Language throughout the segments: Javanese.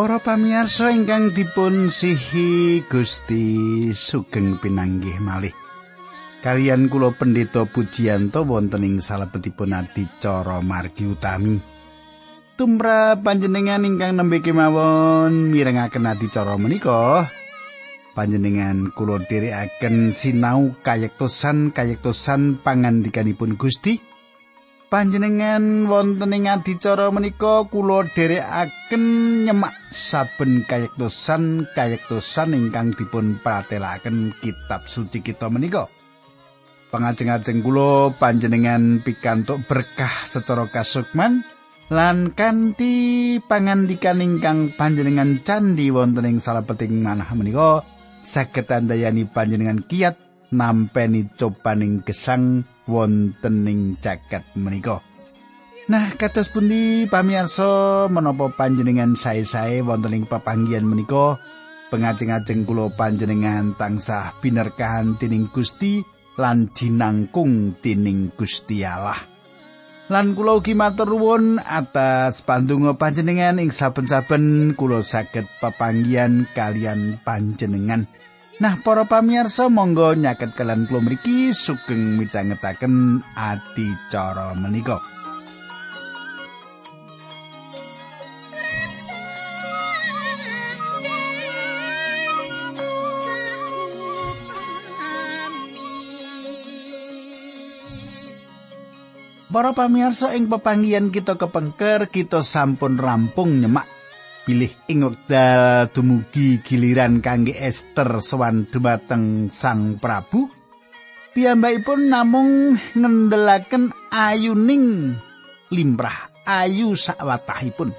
Para pamirsa ingkang dipun sihi Gusti sugeng pinanggih malih. Kalian kula pendeta Pujiyanto wonten ing salebetipun adicara margi utami. Tumra panjenengan ingkang nembe kemawon mirengaken adicara menika. Panjenengan kula dherekaken sinau kayektosan kayektosan pangandikanipun Gusti. Panjenengan wonten ing adicara menika kula dherekaken nyemak saben kayektosan kayektosan ingkang dipun pratelaken kitab suci kita menika. Pangajeng-ajeng kula panjenengan pikantuk berkah secara kasukman lan kanthi pangandikan ingkang panjenengan candi wonten ing salebeting manah menika saged andayani panjenengan kiat nampeni cobaning gesang wonten ing jagat menika. Nah, kados pundi pamirsa menapa panjenengan sae-sae wonten ing papanggihan menika pengajeng-ajeng kula panjenengan tansah binerkahan tining Gusti lan dinangkung tining Gusti Allah. Lan kula ugi matur nuwun atas pandonga panjenengan ing saben-saben kula saged papanggihan kalian panjenengan. Nah, para pamirsa monggo nyaket kalian kula mriki sugeng midhangetaken adicara menika. Para pamirsa ing pepanggihan kita kepengker kita sampun rampung nyemak bilih ing wekdal dumugi giliran kangge Esther sowan dumateng Sang Prabu. Piyambakipun namung ngendelaken ayuning limrah ayu sakwatahipun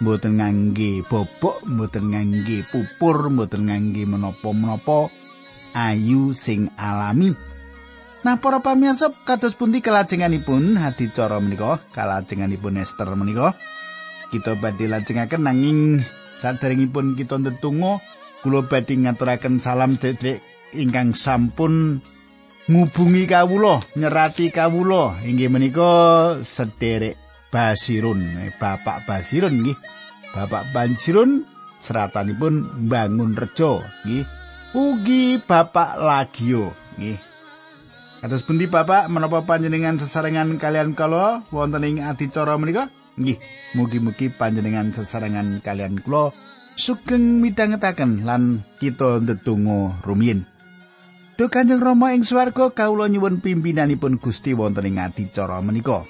mboten ngangge bobok mboten ngangge pupur mboten ngangge menapa-menapa ayu sing alami. Nah para pamirsa kados pundi kelajenganipun hadicara menika? Kalajenganipun Esther menika kita badhe lajengaken nanging saderengipun kita ndedonga kula badhe ngaturaken salam dedek ingkang sampun ngubungi kawula nyerati kawula. Inggih menika sederek Basirun eh, Bapak Basirun nggih. Bapak Basirun seratanipun bangun rejo nggih. Ugi Bapak Lagio nggih. Atas pundi Bapak? Menapa panjenengan sesarengan kalian kala wonten ing adicara menika? Nggih, mugi-mugi panjenengan sesarengan kalian kula sugeng midhangetaken lan kita ndedonga rumiyin. Duh Kanjeng Rama ing swarga kawula nyuwun pimpinanipun Gusti wonten ing adicara menika.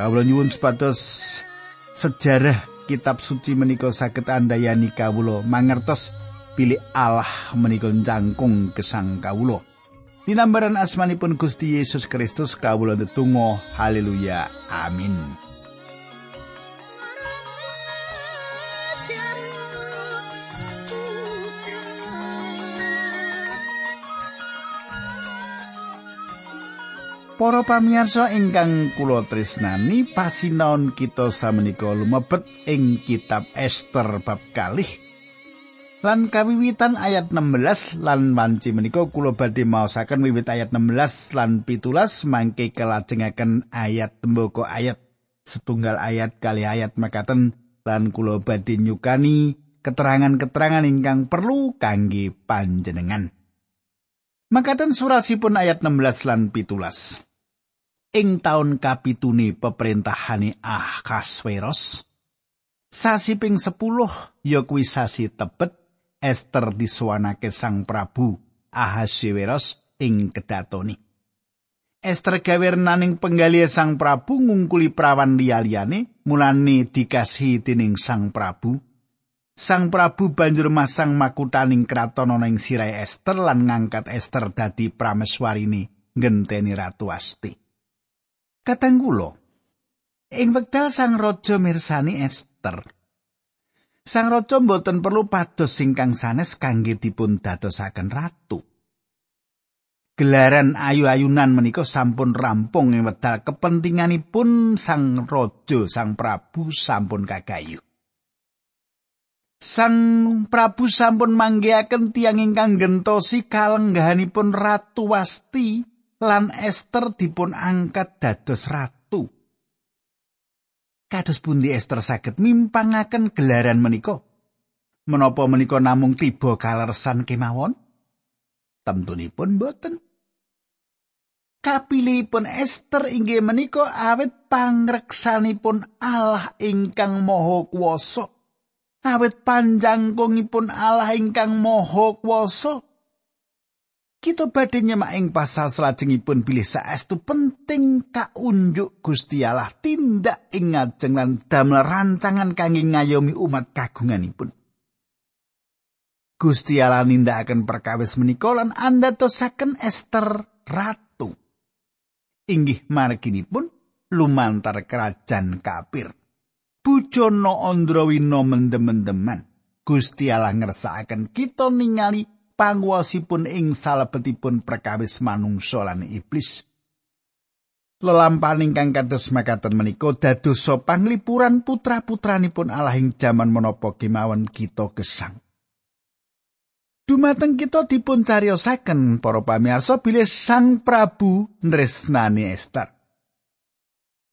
Kawula nyuwun supados sejarah kitab suci menika saged andayani kawula mangertos pilih Allah menika cangkung gesang kawula. Dinambaran asmanipun Gusti Yesus Kristus kawula ndedonga haleluya amin. Para pamirsa ingkang kula tresnani, pasinaon kita samenika lumebet ing kitab Esther bab kalih. Lan kawiwitan ayat 16 lan wanci menika kula badhe maosaken wiwit ayat 16 lan pitulas mangke kelajengaken ayat temboko ayat setunggal ayat kali ayat makaten lan kula badhe nyukani keterangan-keterangan ingkang perlu kangge panjenengan. Makaten surasipun ayat 16 lan pitulas. ing taun kapitune peperintahane Ahasveros sasi ping 10 ya kuwi sasi tebet Esther disuwanake Sang Prabu Ahasveros ing kedatoni Esther gawernaning penggali Sang Prabu ngungkuli prawan liya-liyane mulane dikasih tining Sang Prabu Sang Prabu banjur masang makutaning kraton ana ing sirahe Esther lan ngangkat Esther dadi prameswarini ngenteni Ratu Asti. Katanggulo. Ing wekdal Sang Raja mirsani Esther. Sang Raja mboten perlu pados singkang sanes kangge dipun dadosaken ratu. Gelaran ayu-ayunan menika sampun rampung ing wekdal kepentinganipun Sang Raja Sang Prabu sampun kagayu. Sang Prabu sampun manggihaken tiang ingkang gentosi kalenggahanipun Ratu Wasti lan Esther dipun angkat dados ratu. Kados pundi Esther saged mimpangaken gelaran menika? Menapa menika namung tiba kalersan kemawon? Tentunipun boten. Kapilihipun Esther inggih menika awet pangreksanipun Allah ingkang Maha Kuwasa. Awet panjangkungipun Allah ingkang Maha Kuwasa. Kita badhe nyemak ing pasal salajengipun bilih saestu penting kaunjuk Gusti Allah tindak ing ngajeng lan damel rancangan kangge ngayomi umat kagunganipun. Gusti Allah nindakaken perkawis menika lan andhatosaken Ester ratu. Inggih marginipun lumantar kerajaan kapir. Bujono Andrawina mendem-mendeman. Gusti Allah ngersakaken kita ningali panguwasipun ing salebetipun perkawis manungsa lan iblis. Lelampahan ingkang kados makaten menika dados panglipuran putra-putranipun Allah ing jaman menapa kemawon kita gesang. Dumateng kita dipun cariyosaken para pamirsa bilih Sang Prabu nresnani Esther.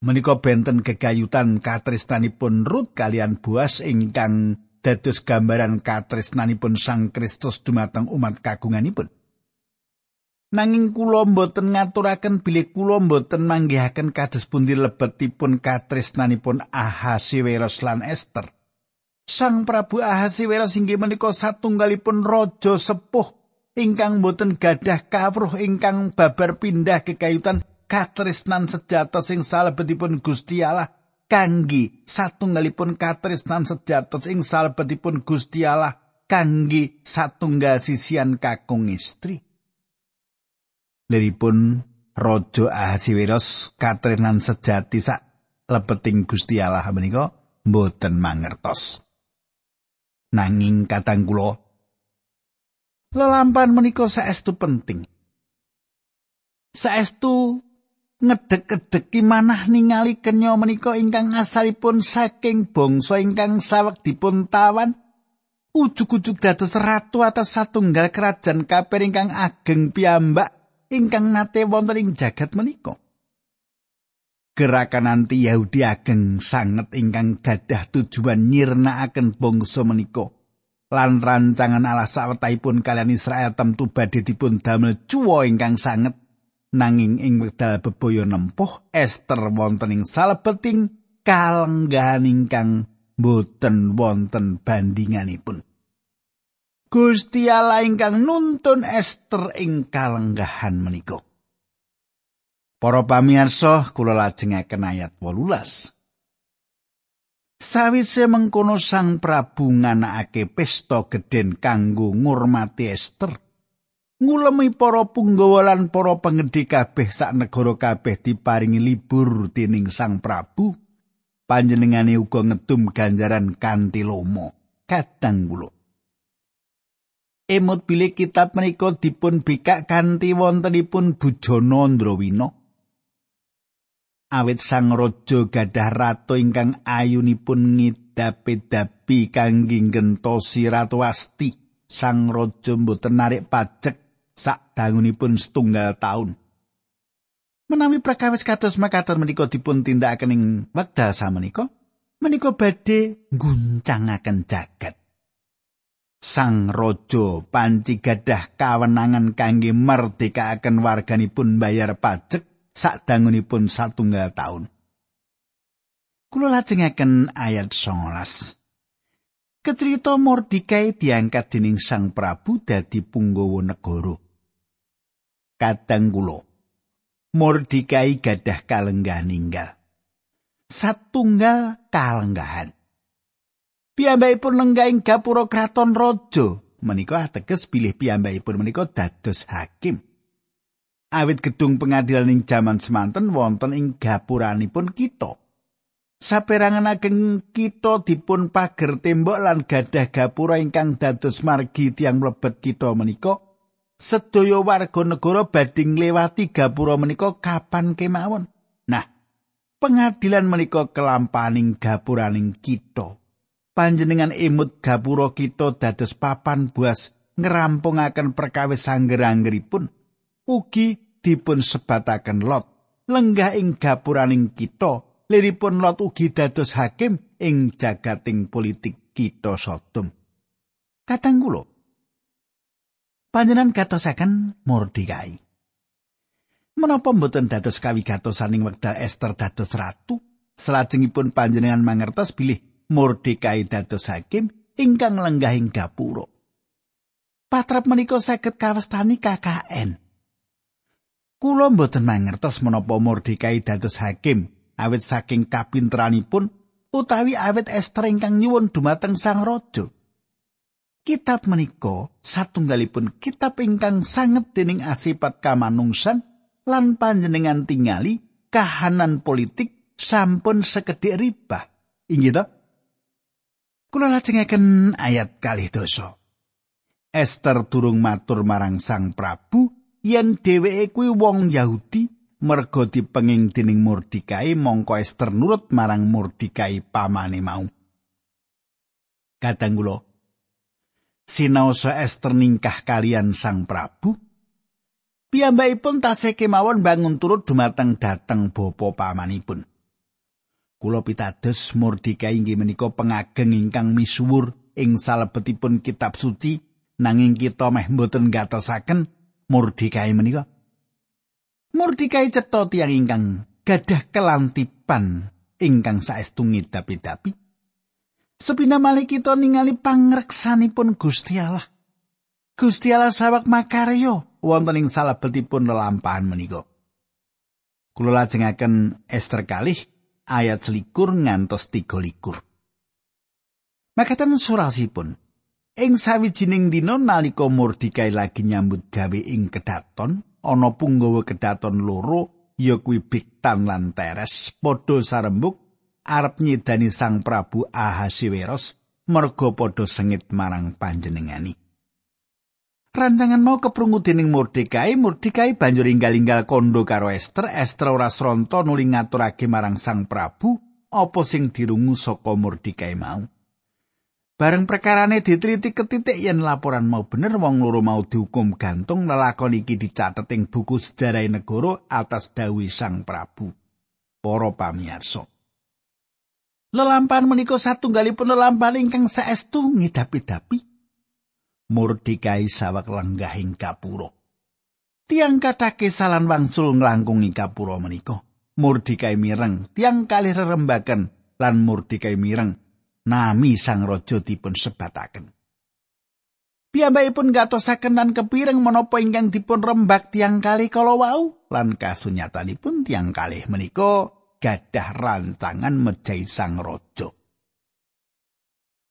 Menika benten kegayutan katresnanipun Rut kalian Boas ingkang dados gambaran katresnanipun Sang Kristus dumateng umat kagunganipun. Nanging kula mboten ngaturaken bilih kula mboten manggihaken kados pundi lebetipun katresnanipun Ahasiweros lan Esther. Sang Prabu Ahasiweros inggih menika satunggalipun raja sepuh ingkang boten gadah kawruh ingkang babar pindah kekayutan katresnan sejatos sing salebetipun Gusti Allah kangge satunggalipun katresnan sejatos ing salebetipun Gusti Allah kangge satunggal sisian kakung istri. Liripun Raja Ahasiweros katresnan sejati sak lebeting Gusti Allah menika mboten mangertos. Nanging katang kula lelampan menika saestu penting. Saestu ngedek-edeki manah ningali kenya menika ingkang asalipun saking bangsa ingkang saweg dipun tawan ujug-ujug dados ratu atas satunggal kerajaan kapir ingkang ageng piyambak ingkang nate wonten ing jagat menika gerakan anti Yahudi ageng sanget ingkang gadah tujuan nyirnakaken bangsa menika lan rancangan Allah sawetahipun kalian Israel tentu badhe dipun damel cuwa ingkang sanget nanging ing wekdal bebaya nempuh Esther wonten ing salebeting kalenggahan ingkang boten wonten bandinganipun. Gusti Allah ingkang nuntun Esther ing kalenggahan menika. Para pamirsa, kula lajengaken ayat 18. Sawise mengkono Sang Prabu nganakake pesta gedhen kanggo ngurmati Esther, ngulemi para punggawa lan para pengedhi kabeh sak negara kabeh diparingi libur dening Sang Prabu panjenengane uga ngedum ganjaran kanthi lomo kadang kula Emot bilih kitab menika dipun bikak kanthi wontenipun Bujana Ndrawina. Awit sang raja gadah ratu ingkang ayunipun ngidapi-dapi kangge gentosi ratu Asti. Sang raja mboten narik pajak sak dangunipun setunggal taun. Menawi prakawis kados makaten menika dipun tindakaken ing wekdal samenika, menika badhe ngguncangaken jagat. Sang raja panci gadah kawenangan kangge merdekaaken warganipun bayar pajak sak dangunipun satunggal taun. Kula lajengaken ayat 19. Ketrito Mordikai diangkat dening Sang Prabu dadi punggawa negara. kadang kula. Mordikai gadah kalenggahan ninggal. Satunggal kalenggahan. Piyambakipun lenggaing gapura kraton raja menika ateges bilih piyambakipun menika dados hakim. Awit gedung pengadilan ing jaman semanten wonten ing gapuranipun kita. Saperangan ageng kita dipun pager tembok lan gadah gapura ingkang dados margi tiang mlebet kita menika sedaya warga negara badhe ngliwati gapura menika kapan kemawon. Nah, pengadilan menika kelampaning gapuraning kita. Panjenengan imut gapura kita dados papan buas ngerampungaken perkawis sangger-anggeripun. Ugi dipun sebataken lot lenggah ing gapuraning kita liripun Lot ugi dados hakim ing jagating politik kita Sodom. Kadang kula panjenengan gatosaken Mordekai. Menapa mboten dados kawigatosan ing wekdal Esther dados ratu? Salajengipun panjenengan mangertos bilih Mordekai dados hakim ingkang lenggahing gapura. Patrap menika saged kawestani KKN. Kula mboten mangertos menapa Mordekai dados hakim awit saking kapinteranipun utawi awit Esther ingkang nyuwun dumateng Sang Raja. Kitab menika satunggalipun kitab ingkang sanget dening asipat kamanungsan lan panjenengan tingali kahanan politik sampun sekedhik ribah. Inggih to? Kula lajengaken ayat kalih dosa. Esther durung matur marang Sang Prabu yen dheweke kuwi wong Yahudi merga dipenging dening Mordikai mongko Esther nurut marang Mordikai pamane mau. Kadang kula sinaosa Esther ningkah kalian Sang Prabu Piyambakipun tasih kemawon bangun turut dumateng dhateng bapa pamanipun. Kula pitados Mordekai inggih menika pengageng ingkang misuwur ing salebetipun kitab suci nanging kita meh mboten gatosaken Mordekai menika. Mordekai cetha tiyang ingkang gadah kelantipan ingkang saestu ngidapi-dapi. Sepina malih kita ningali pangreksanipun Gusti Allah. Gusti Allah sawak makaryo wonten ing salebetipun lelampahan menika. Kula lajengaken Ester kalih ayat selikur ngantos tiga likur. Makaten surasipun, ing sawijining dina nalika Mordikai lagi nyambut gawe ing kedaton, ana punggawa kedaton loro ya kuwi Biktan lan Teres padha sarembuk arep nyedani Sang Prabu Ahasiweros merga padha sengit marang panjenengani. Rancangan mau keprungu dening Mordekai, Mordekai banjur inggal-inggal kondo karo Esther. Esther ora sronto nuli ngaturake marang Sang Prabu apa sing dirungu saka Mordekai mau. Bareng perkarane diteliti ketitik yen laporan mau bener wong loro mau dihukum gantung lelakon iki dicatet ing buku sejarah negara atas dawi Sang Prabu. Para pamirsa. Lelampahan menika satunggalipun lelampahan ingkang saestu ngidapi-dapi Mordekai sawak lenggahing kapuro. Tiang katake salan wangsul nglangkungi kapuro menika. Mordekai mireng, tiang kali rerembaken lan Mordekai mireng nami sang raja dipun sebataken. Piyambakipun gatosaken lan kepireng menapa ingkang dipun rembak tiang kali kala wau lan kasunyatanipun tiang kalih menika gadah rancangan mejahi sang raja.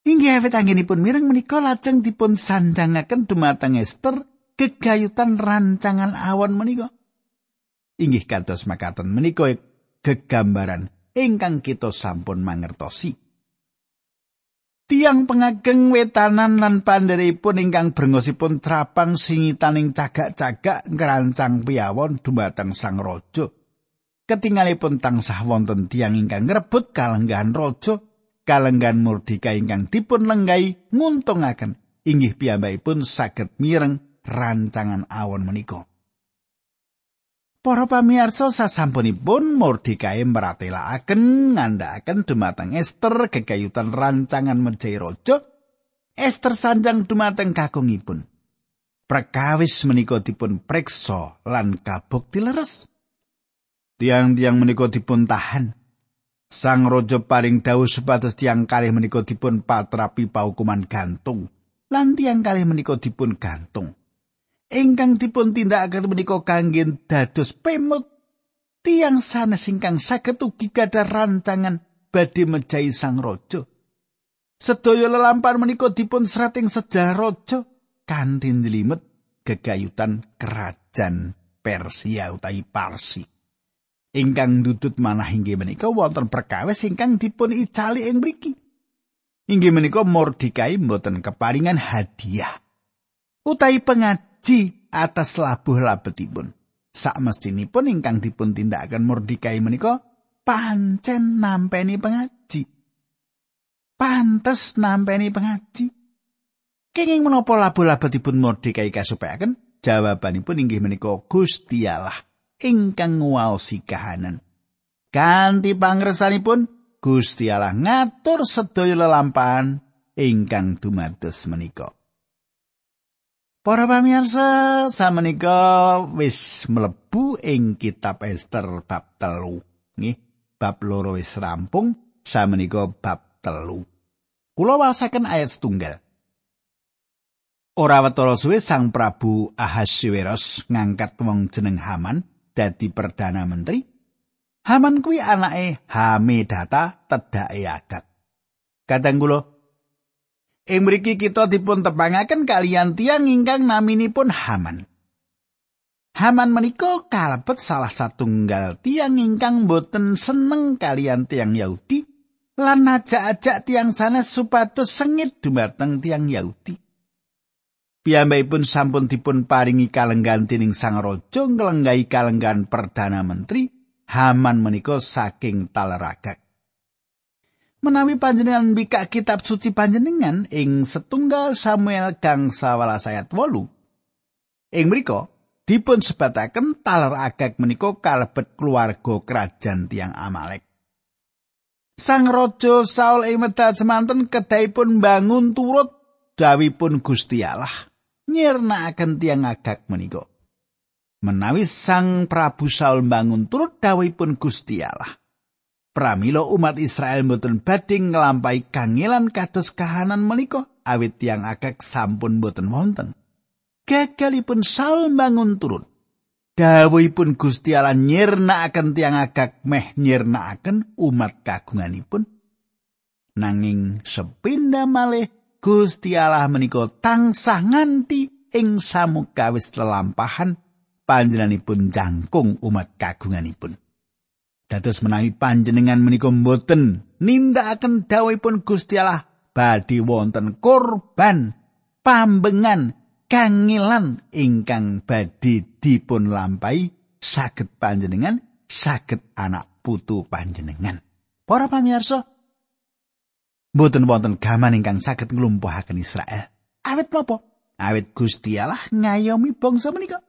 Inggih awit anggenipun mireng menika lajeng dipun sanjangaken dumateng Esther gegayutan rancangan awan menika. Inggih kados makaten menika gegambaran ingkang kita sampun mangertosi. Tiang pengageng wetanan lan pandheripun ingkang brengosipun trapang singitaning cagak-cagak ngerancang piyawon dumateng sang raja. Ketingalipun tansah wonten tiang ingkang ngrebut kalenggahan raja kalenggan murdika ingkang dipun lenggai nguntungaken inggih piyambakipun saged mireng rancangan awon menika. Para pamirsa sasampunipun Mordekai meratelaken ngandhakaken dumateng Esther gegayutan rancangan Mejai Raja. Esther sanjang dumateng kakungipun. Perkawis menika dipun preksa lan kabukti leres. Tiang-tiang menika dipun tahan Sang raja paring dawuh supados tiang kalih menika dipun patrapi paukuman gantung lan tiang kalih menika dipun gantung. Ingkang dipun tindakaken menika kangge dados pemut tiang sanes ingkang saged ugi gadah rancangan badhe mejahi sang raja. Sedaya lelampahan menika dipun serating sejarah raja kanthi njlimet gegayutan kerajaan Persia utawi Parsi. ingkang ndudut manah inggih menika wonten perkawis ingkang dipun icali ing mriki. Inggih menika Mordikai mboten keparingan hadiah utawi pengaji atas labuh labetipun. Sak mestinipun ingkang dipun tindakaken Mordikai menika pancen nampeni pengaji. Pantes nampeni pengaji. Kenging menapa labuh labetipun Mordikai kasupayaken? Jawabanipun inggih menika Gusti Allah. ingkang nguwaosi kahanan. Kanthi pangresanipun Gusti Allah ngatur sedaya lelampahan ingkang dumados menika. Para pamirsa, samenika wis mlebu ing kitab Ester bab telu. Nggih, bab loro wis rampung, samenika bab telu. Kula wasaken ayat setunggal. Ora wetara suwe Sang Prabu Ahasiweros ngangkat wong jeneng Haman dadi perdana menteri. Haman kuwi anake Hamedata tedhake Agag. Kadang kula Ing mriki kita dipun tepangaken kalian tiang ingkang naminipun Haman. Haman menika kalebet salah satunggal tiang ingkang boten seneng kalian tiang Yahudi lan ajak-ajak tiang sanes supados sengit dumateng tiang Yahudi. Piyambakipun sampun dipun paringi kalenggan tining sang raja nglenggahi kalenggan perdana menteri Haman menika saking taleragak. Menawi panjenengan mbikak kitab suci panjenengan ing setunggal Samuel gang sawalas ayat wolu. Ing mriko dipun sebataken taler agak menika kalebet keluarga kerajaan tiang Amalek. Sang Raja Saul ing medal semanten kedahipun bangun turut dawipun Gusti Allah nyirnakaken tiang agak menika. Menawi Sang Prabu Saul bangun turut dawipun Gusti Allah pramila umat Israel mboten badhe nglampahi kangelan kados kahanan menika awit tiang akeh sampun boten wonten. Gagalipun Saul bangun turun. Dawuhipun Gusti Allah nyirnakaken tiang agak meh nyirnakaken umat kagunganipun. Nanging sepindah malih Gusti Allah menika tansah nganti ing samukawis lelampahan panjenenganipun jangkung umat kagunganipun. Dados menawi panjenengan menika mboten nindakaken dawuhipun Gusti Allah badhe wonten korban pambengan kangilan ingkang badhe dipun lampahi saged panjenengan saged anak putu panjenengan. Para pamirsa, mboten wonten gaman ingkang saged nglumpuhaken Israel. Awit napa? Awit Gusti Allah ngayomi bangsa menika.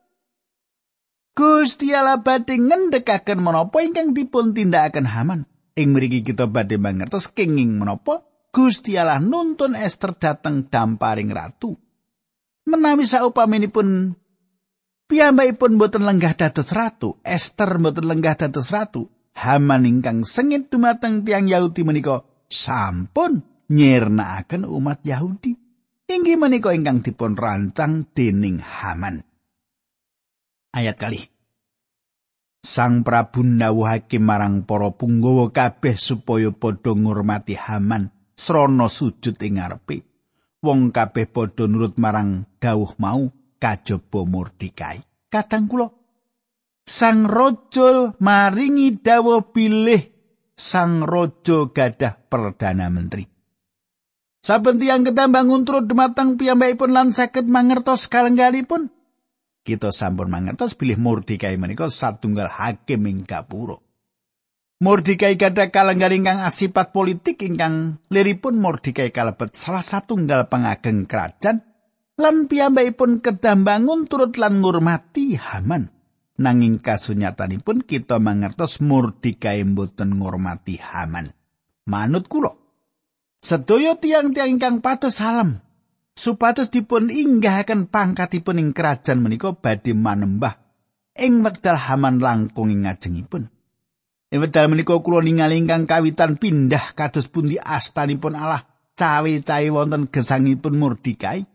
Gusti Allah badhe ngendhekaken menapa ingkang dipun tindakaken Haman. Ing mriki kita badhe mangertos kenging menapa Gusti Allah nuntun Esther dateng damparing ratu. Menawi saupaminipun piyambakipun boten lenggah dados ratu, Esther boten lenggah dados ratu, Haman ingkang sengit dumateng tiang Yahudi menika sampun nyirnakaken umat Yahudi. Inggih menika ingkang dipun rancang dening Haman. Ayat kali. Sang Prabu nawuhake marang para punggawa kabeh supaya padha ngurmati Haman srana sujud ing ngarepe. Wong kabeh padha nurut marang dawuh mau kajaba Mordekai. Kadang kula Sang Raja maringi dawuh pilih Sang Raja gadah perdana menteri. Saben tiyang ketambang untrut dumateng piyambakipun lan saged mangertos kalenggalipun kita sampun mangertos bilih Mordekai menika satunggal hakim ing gapura. Mordekai gadah kalenggan ingkang asipat politik ingkang liripun Mordekai kalebet salah satunggal pengageng kerajaan lan piyambakipun kedah bangun turut lan ngurmati Haman. Nanging kasunyatanipun kita mangertos Mordekai mboten ngurmati Haman. Manut kula sedaya tiang-tiang ingkang patos salam supados dipun inggahaken pangkatipun ing kerajaan menika badhe manembah ing wekdal Haman langkung ing ngajengipun. Ing wekdal menika kula ningali ingkang kawitan pindah kados pundi astanipun Allah cawe-cawe wonten gesangipun Mordekai.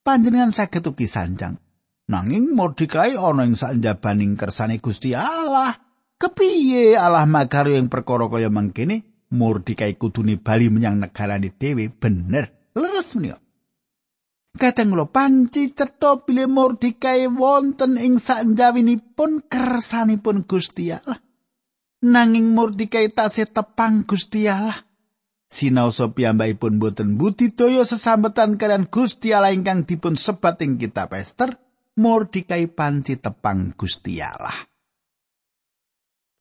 Panjenengan saged ugi sanjang. Nanging Mordekai ana ing sanjabaning kersane Gusti Allah. Kepiye Allah makarya ing perkara kaya mangkene? Mordekai kudune bali menyang negarane dhewe bener. Leres menika. Kadang kula panci cetha bilih Mordekai wonten ing sanjawinipun kersanipun Gusti Allah. Nanging Mordekai tasih tepang Gusti Allah. Sinaosa piyambakipun boten budidaya sesambetan kalian Gusti Allah ingkang dipun sebat ing kitab Ester, Mordekai panci tepang Gusti Allah.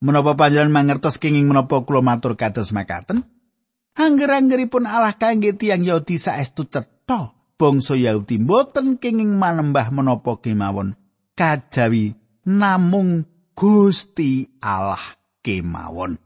Menapa panjenengan mangertos kenging menapa kula matur kados makaten? Angger-anggeripun Allah kangge tiyang Yahudi saestu cetha bangsa Yahudi boten kenging manembah menapa kemawon kajawi namung Gusti Allah kemawon.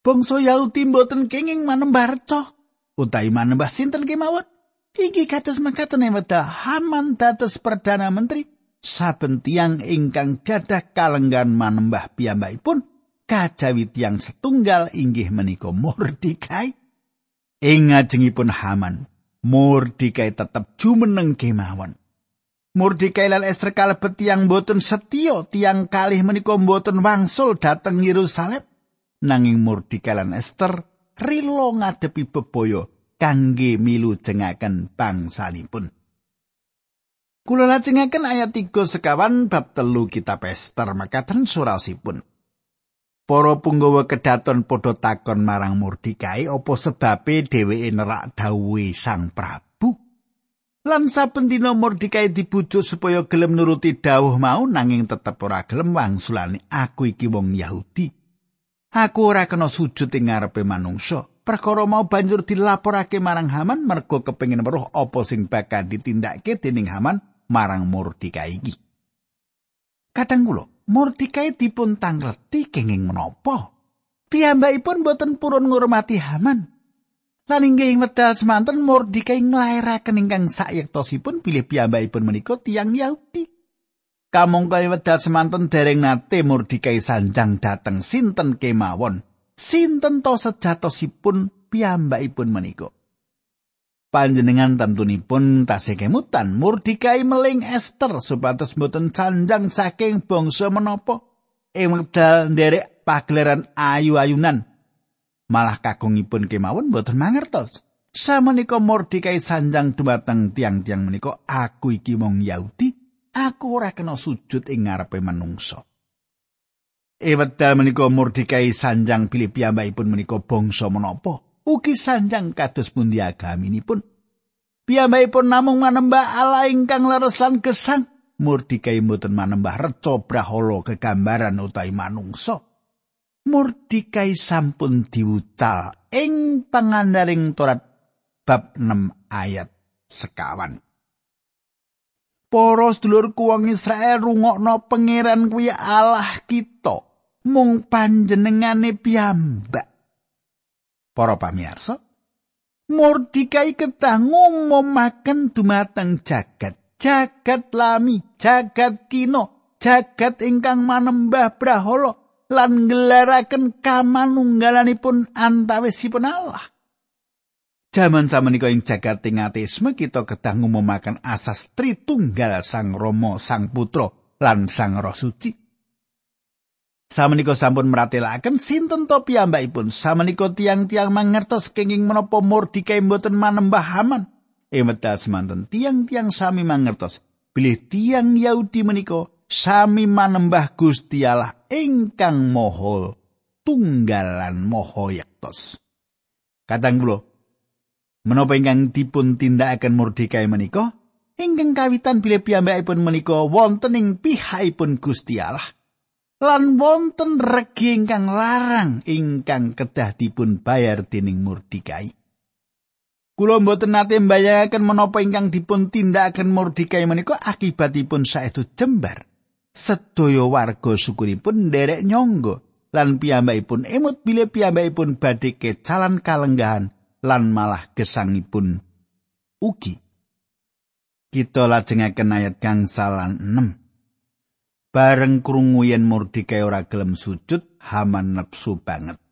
Bangsa Yahudi mboten kenging manembah reca utawi manembah sinten kemawon? Iki kados makaten wedal Haman dados perdana menteri saben tiang ingkang gadah kalenggan manembah piyambakipun kajawi tiang setunggal inggih menika Mordekai ing ngajengipun Haman Mordekai tetep jumeneng kemawon Mordekai lan Esther kalebet tiang boten setio tiang kalih menika boten wangsul dhateng Yerusalem nanging Mordekai lan Esther rilo ngadepi bebaya kangge milu jengaken bangsanipun. Kula lajengaken ayat 3 sekawan bab telu kitab Esther makaten surasipun. Para punggawa kedaton padha takon marang Mordekai apa sebabe dheweke nerak dawuhe Sang Prabu. Lan saben dina Mordekai dibujuk supaya gelem nuruti dawuh mau nanging tetep ora gelem wangsulane aku iki wong Yahudi. Aku ora kena sujud ing ngarepe manungsa. Perkara mau banjur dilaporake marang Haman mergo kepengin weruh apa sing bakal ditindakake dening Haman marang Mordekai iki. Kadang kula, Mordekai dipun tangleti kenging menapa? Piyambakipun boten purun ngurmati Haman. Lan inggih medal semanten Mordekai nglairaken ingkang sayektosipun bilih piyambakipun menika tiyang Yahudi. Kamangka wedal semanten dereng nate Mordekai sanjang dateng sinten kemawon. Sinten to sejatosipun piyambakipun menika. Panjenengan tentunipun tasih kemutan Mordekai meling Esther supados mboten sanjang saking bangsa menapa. Ing wedal nderek pagelaran ayu-ayunan malah kakungipun kemawon mboten mangertos. Samenika Mordekai sanjang dumateng tiang-tiang menika aku iki wong Yahudi aku ora kena sujud ing ngarepe manungsa. Ewedal menika Mordekai sanjang pilih piyambakipun menika bangsa menapa? Ugi sanjang kados pundi agaminipun? Piyambakipun namung manembah Allah ingkang leres lan gesang. Mordekai mboten manembah reca brahala kegambaran utawi manungsa. Mordekai sampun diucal ing pangandaring Torat bab 6 ayat sekawan. Para sedulurku wong Israel rungokno pangeran kuwi Allah kita mung panjenengane piyambak. Para pamirsa, Mordikai kedah ngumumaken dumateng jagat, jagat lami, jagat kino, jagat ingkang manembah brahala lan ngelaraken kamanunggalanipun antawisipun Allah. Jaman samenika ing jagat ateisme kita kedah ngumumaken asas Tritunggal Sang Rama, Sang Putra lan Sang Roh Suci. Samenika sampun meratelaken sinten to piyambakipun. Samenika tiang-tiang mangertos kenging menapa Mordekai mboten manembah Haman. Emeta semanten tiang-tiang sami mangertos bilih tiang Yahudi menika sami manembah Gusti Allah ingkang moho tunggalan moho yaktos. Kadang kula Menapa ingkang dipun tindakaken Mordekai menika? Ingkang kawitan bilih piyambakipun menika wonten ing pihakipun Gusti Allah. Lan wonten regi ingkang larang ingkang kedah dipun bayar dening Mordekai. Kula mboten nate mbayangaken menapa ingkang dipun tindakaken Mordekai menika akibatipun saestu jembar. Sedaya warga sukunipun nderek nyangga lan piyambakipun emut bilih piyambakipun badhe kecalan kalenggahan lan malah gesangipun ugi. Kita lajengaken ayat kang salan 6. Bareng krungu yen Mordekai ora gelem sujud, Haman nepsu banget.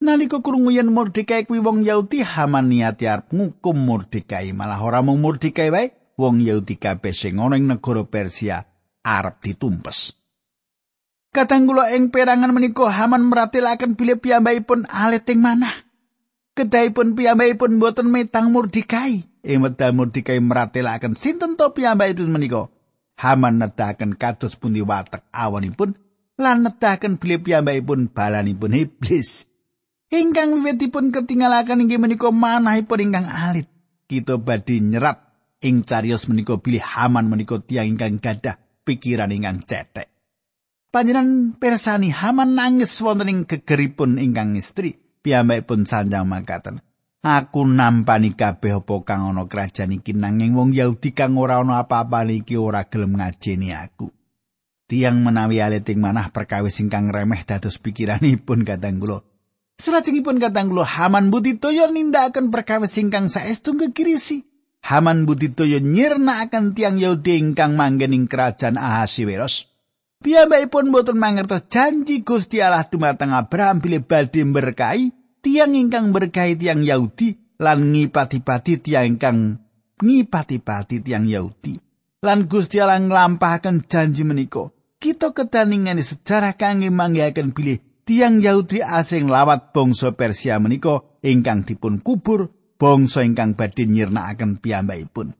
Nalika krungu yen Mordekai kuwi wong Yahudi, Haman niati arep ngukum Mordekai, malah ora mung Mordekai wae, wong Yahudi kabeh sing ana ing negara Persia arep ditumpes. Kadang kula ing perangan menika Haman meratelaken bilih piyambakipun alit ing manah. kedahipun piyambakipun boten metang Mordekai. Ing wekdal Mordekai meratelaken sinten to piyambakipun menika. Haman nedahaken kados pundi watek awanipun lan nedahaken bilih piyambakipun balanipun iblis. Ingkang wiwitipun ketinggalaken inggih menika manahipun ingkang alit. Kita badhe nyerat ing cariyos menika bilih Haman menika tiyang ingkang gadah pikiran ingkang cetek. Panjenengan persani Haman nangis wonten ing gegeripun ingkang istri. piyambakipun sanjang mangkaten. Aku nampani kabeh apa kang ana kerajaan iki nanging wong Yahudi kang ora ana apa-apa iki ora gelem ngajeni aku. Tiang menawi aliting manah perkawis ingkang remeh dados pikiranipun kadang kula. Salajengipun katang kula Haman Buditoyo nindakaken perkawis ingkang saestu kekirisi. Haman Buditoyo nyirnakaken tiang Yahudi ingkang manggen ing kerajaan Ahasiweros. Piyambakipun boten mangertos janji Gusti Allah dumateng Abraham bilih badhe berkahi tiang ingkang berkahi tiang Yahudi lan ngipati-pati tiang ingkang ngipati-pati tiang Yahudi. Lan Gusti Allah nglampahaken janji menika. Kita kedaningane sejarah kangge manggihaken bilih tiang Yahudi asing lawat bangsa Persia menika ingkang dipun kubur bangsa ingkang badhe nyirnakaken piyambakipun.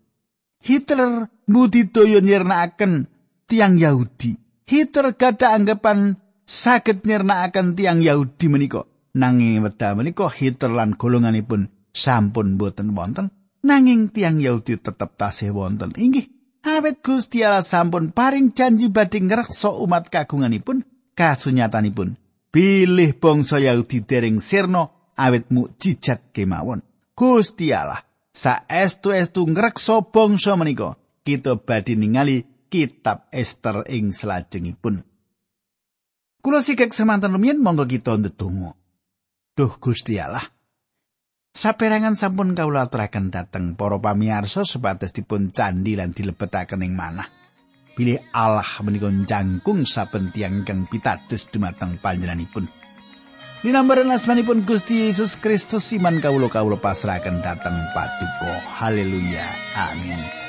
Hitler budidaya nyirnakaken tiang Yahudi. Hitler gada anggapan saged nyirnakaken tiang Yahudi menika. Nanging wedha menika Hitler lan golonganipun sampun boten wonten. Nanging tiang Yahudi tetep tasih wonten. Inggih, awet Gusti Allah sampun paring janji badhe ngreksa umat kagunganipun kasunyatanipun bilih bangsa Yahudi dereng sirna awit mukjizat kemawon. Gusti Allah saestu-estu ngreksa bangsa menika. Kita badhe ningali kitab Ester ing salajengipun. Kula sikek semanten rumiyin monggo kita ndedonga. Duh Gusti Allah. Saperangan sampun kawula aturaken dhateng para pamirsa supados dipun candi lan dilebetaken ing manah. bilih Allah menika jangkung saben tiyang ingkang pitados dumateng panjenenganipun. Linambaran asmanipun Gusti Yesus Kristus iman kawula kawula pasrahaken dhateng Paduka. Haleluya. Amin.